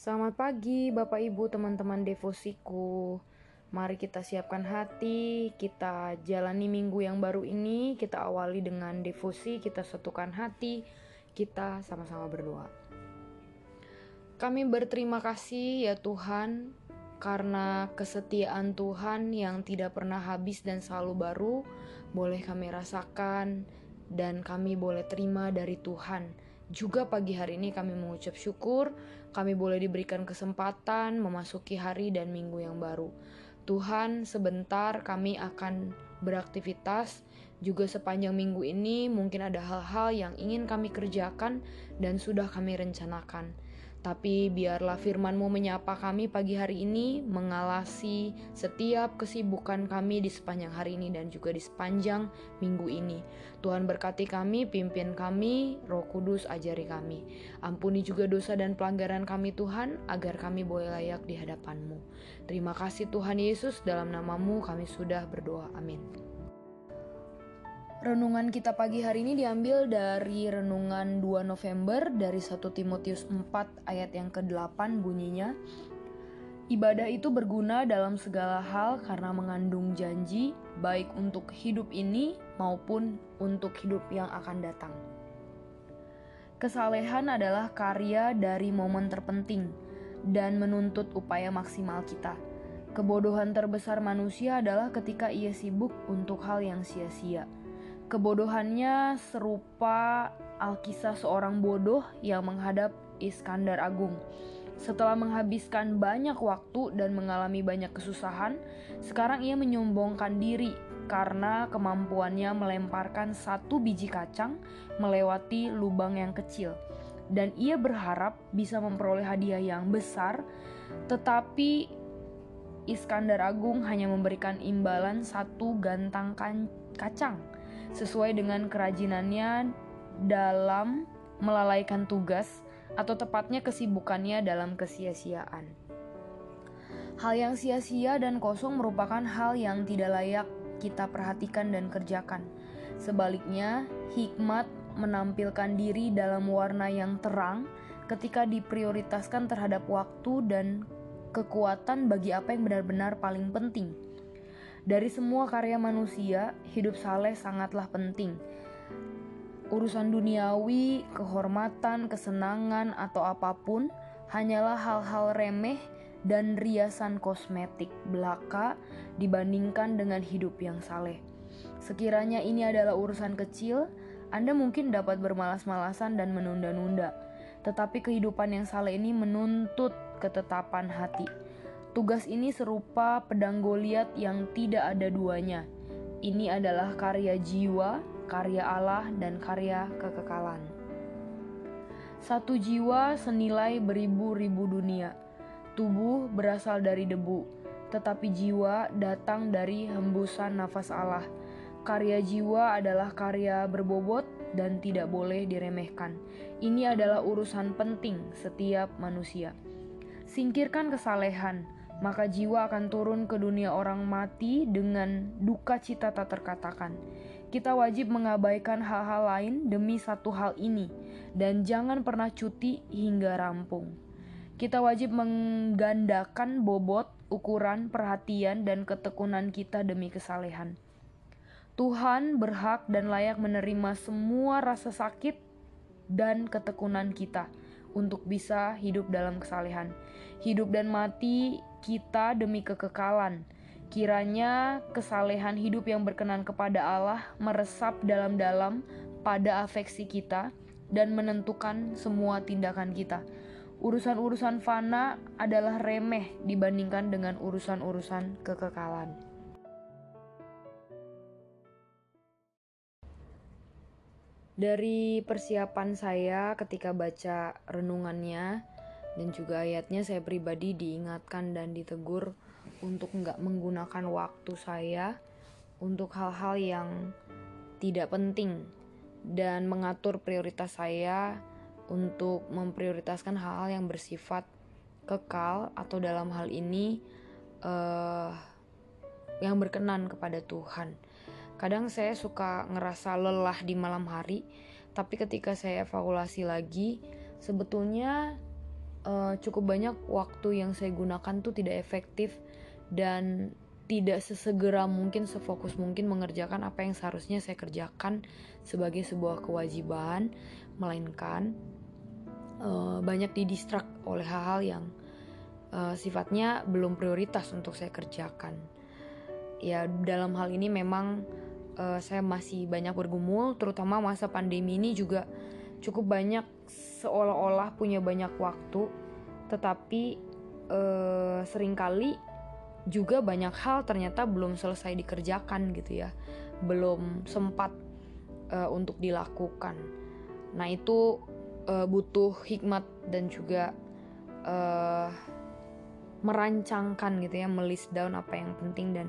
Selamat pagi Bapak Ibu teman-teman devosiku Mari kita siapkan hati, kita jalani minggu yang baru ini, kita awali dengan devosi, kita satukan hati, kita sama-sama berdoa. Kami berterima kasih ya Tuhan karena kesetiaan Tuhan yang tidak pernah habis dan selalu baru boleh kami rasakan dan kami boleh terima dari Tuhan. Juga pagi hari ini kami mengucap syukur, kami boleh diberikan kesempatan memasuki hari dan minggu yang baru. Tuhan, sebentar kami akan beraktivitas. Juga sepanjang minggu ini mungkin ada hal-hal yang ingin kami kerjakan dan sudah kami rencanakan. Tapi biarlah firman-Mu menyapa kami pagi hari ini, mengalasi setiap kesibukan kami di sepanjang hari ini dan juga di sepanjang minggu ini. Tuhan berkati kami, pimpin kami, roh kudus ajari kami. Ampuni juga dosa dan pelanggaran kami Tuhan, agar kami boleh layak di hadapan-Mu. Terima kasih Tuhan Yesus, dalam namamu kami sudah berdoa. Amin. Renungan kita pagi hari ini diambil dari renungan 2 November dari 1 Timotius 4 ayat yang ke-8 bunyinya Ibadah itu berguna dalam segala hal karena mengandung janji baik untuk hidup ini maupun untuk hidup yang akan datang. Kesalehan adalah karya dari momen terpenting dan menuntut upaya maksimal kita. Kebodohan terbesar manusia adalah ketika ia sibuk untuk hal yang sia-sia Kebodohannya serupa Alkisah seorang bodoh yang menghadap Iskandar Agung. Setelah menghabiskan banyak waktu dan mengalami banyak kesusahan, sekarang ia menyombongkan diri karena kemampuannya melemparkan satu biji kacang melewati lubang yang kecil. Dan ia berharap bisa memperoleh hadiah yang besar, tetapi Iskandar Agung hanya memberikan imbalan satu gantang kacang sesuai dengan kerajinannya dalam melalaikan tugas atau tepatnya kesibukannya dalam kesia-siaan. Hal yang sia-sia dan kosong merupakan hal yang tidak layak kita perhatikan dan kerjakan. Sebaliknya, hikmat menampilkan diri dalam warna yang terang ketika diprioritaskan terhadap waktu dan kekuatan bagi apa yang benar-benar paling penting dari semua karya manusia, hidup saleh sangatlah penting. Urusan duniawi, kehormatan, kesenangan, atau apa pun hanyalah hal-hal remeh dan riasan kosmetik belaka dibandingkan dengan hidup yang saleh. Sekiranya ini adalah urusan kecil, Anda mungkin dapat bermalas-malasan dan menunda-nunda. Tetapi kehidupan yang saleh ini menuntut ketetapan hati Tugas ini serupa pedang Goliat yang tidak ada duanya. Ini adalah karya jiwa, karya Allah, dan karya kekekalan. Satu jiwa senilai beribu-ribu dunia. Tubuh berasal dari debu, tetapi jiwa datang dari hembusan nafas Allah. Karya jiwa adalah karya berbobot dan tidak boleh diremehkan. Ini adalah urusan penting setiap manusia. Singkirkan kesalehan, maka jiwa akan turun ke dunia orang mati dengan duka cita tak terkatakan. Kita wajib mengabaikan hal-hal lain demi satu hal ini, dan jangan pernah cuti hingga rampung. Kita wajib menggandakan bobot, ukuran, perhatian, dan ketekunan kita demi kesalehan. Tuhan berhak dan layak menerima semua rasa sakit dan ketekunan kita untuk bisa hidup dalam kesalehan. Hidup dan mati kita demi kekekalan. Kiranya kesalehan hidup yang berkenan kepada Allah meresap dalam-dalam pada afeksi kita dan menentukan semua tindakan kita. Urusan-urusan fana adalah remeh dibandingkan dengan urusan-urusan kekekalan. Dari persiapan saya ketika baca renungannya, dan juga ayatnya saya pribadi diingatkan dan ditegur untuk nggak menggunakan waktu saya untuk hal-hal yang tidak penting dan mengatur prioritas saya untuk memprioritaskan hal-hal yang bersifat kekal atau dalam hal ini uh, yang berkenan kepada Tuhan. Kadang saya suka ngerasa lelah di malam hari, tapi ketika saya evaluasi lagi, sebetulnya uh, cukup banyak waktu yang saya gunakan tuh tidak efektif dan tidak sesegera mungkin sefokus mungkin mengerjakan apa yang seharusnya saya kerjakan sebagai sebuah kewajiban melainkan uh, banyak didistrak oleh hal-hal yang uh, sifatnya belum prioritas untuk saya kerjakan. Ya dalam hal ini memang uh, saya masih banyak bergumul terutama masa pandemi ini juga cukup banyak seolah-olah punya banyak waktu tetapi uh, sering kali juga banyak hal ternyata belum selesai dikerjakan gitu ya. Belum sempat uh, untuk dilakukan. Nah itu uh, butuh hikmat dan juga uh, merancangkan gitu ya melist down apa yang penting dan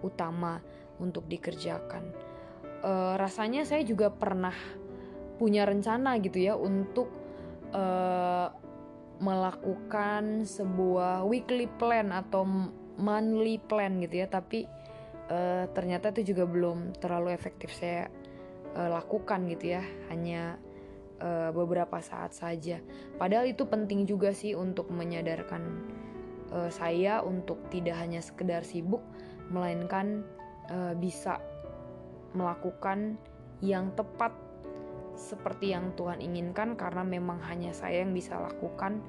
utama untuk dikerjakan. Rasanya saya juga pernah punya rencana gitu ya untuk uh, melakukan sebuah weekly plan atau monthly plan gitu ya. Tapi uh, ternyata itu juga belum terlalu efektif saya uh, lakukan gitu ya. Hanya uh, beberapa saat saja. Padahal itu penting juga sih untuk menyadarkan uh, saya untuk tidak hanya sekedar sibuk melainkan uh, bisa melakukan yang tepat seperti yang Tuhan inginkan karena memang hanya saya yang bisa lakukan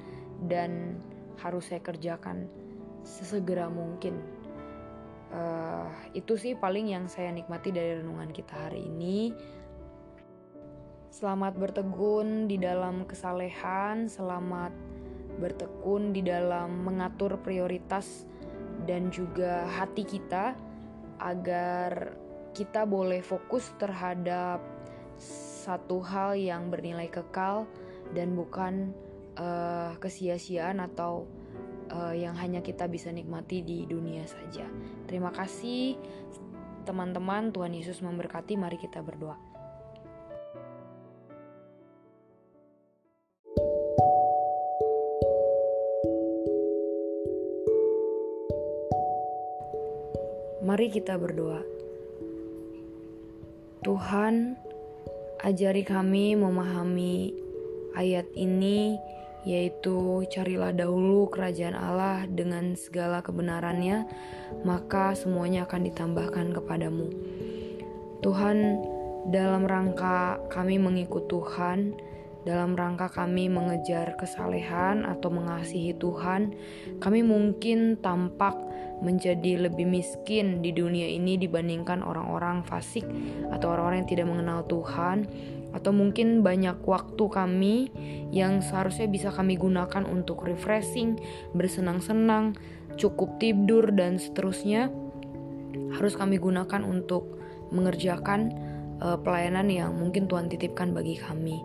dan harus saya kerjakan sesegera mungkin. Uh, itu sih paling yang saya nikmati dari renungan kita hari ini. Selamat bertegun di dalam kesalehan, selamat bertekun di dalam mengatur prioritas dan juga hati kita agar kita boleh fokus terhadap satu hal yang bernilai kekal dan bukan uh, kesia-siaan atau uh, yang hanya kita bisa nikmati di dunia saja. Terima kasih teman-teman, Tuhan Yesus memberkati. Mari kita berdoa. Mari kita berdoa. Tuhan, ajari kami memahami ayat ini yaitu carilah dahulu kerajaan Allah dengan segala kebenarannya, maka semuanya akan ditambahkan kepadamu. Tuhan, dalam rangka kami mengikut Tuhan, dalam rangka kami mengejar kesalehan atau mengasihi Tuhan, kami mungkin tampak menjadi lebih miskin di dunia ini dibandingkan orang-orang fasik atau orang-orang yang tidak mengenal Tuhan atau mungkin banyak waktu kami yang seharusnya bisa kami gunakan untuk refreshing, bersenang-senang, cukup tidur dan seterusnya harus kami gunakan untuk mengerjakan uh, pelayanan yang mungkin Tuhan titipkan bagi kami.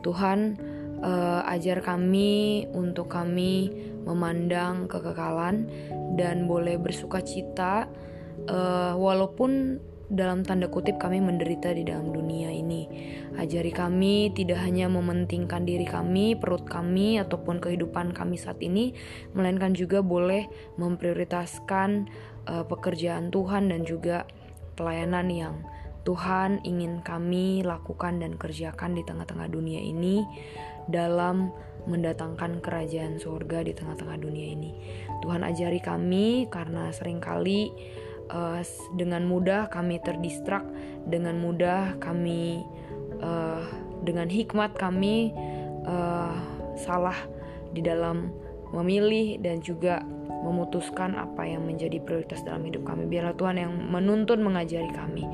Tuhan uh, ajar kami untuk kami memandang kekekalan dan boleh bersuka cita uh, walaupun dalam tanda kutip kami menderita di dalam dunia ini. Ajari kami tidak hanya mementingkan diri kami, perut kami, ataupun kehidupan kami saat ini, melainkan juga boleh memprioritaskan uh, pekerjaan Tuhan dan juga pelayanan yang Tuhan ingin kami lakukan dan kerjakan di tengah-tengah dunia ini dalam mendatangkan kerajaan surga di tengah-tengah dunia ini. Tuhan ajari kami karena sering kali uh, dengan mudah kami terdistrak, dengan mudah kami uh, dengan hikmat kami uh, salah di dalam memilih dan juga memutuskan apa yang menjadi prioritas dalam hidup kami. Biarlah Tuhan yang menuntun mengajari kami.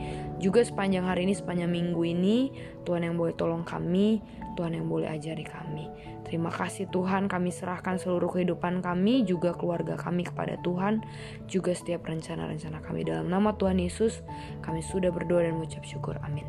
Juga sepanjang hari ini, sepanjang minggu ini, Tuhan yang boleh tolong kami, Tuhan yang boleh ajari kami. Terima kasih Tuhan, kami serahkan seluruh kehidupan kami, juga keluarga kami kepada Tuhan, juga setiap rencana-rencana kami dalam nama Tuhan Yesus. Kami sudah berdoa dan mengucap syukur. Amin.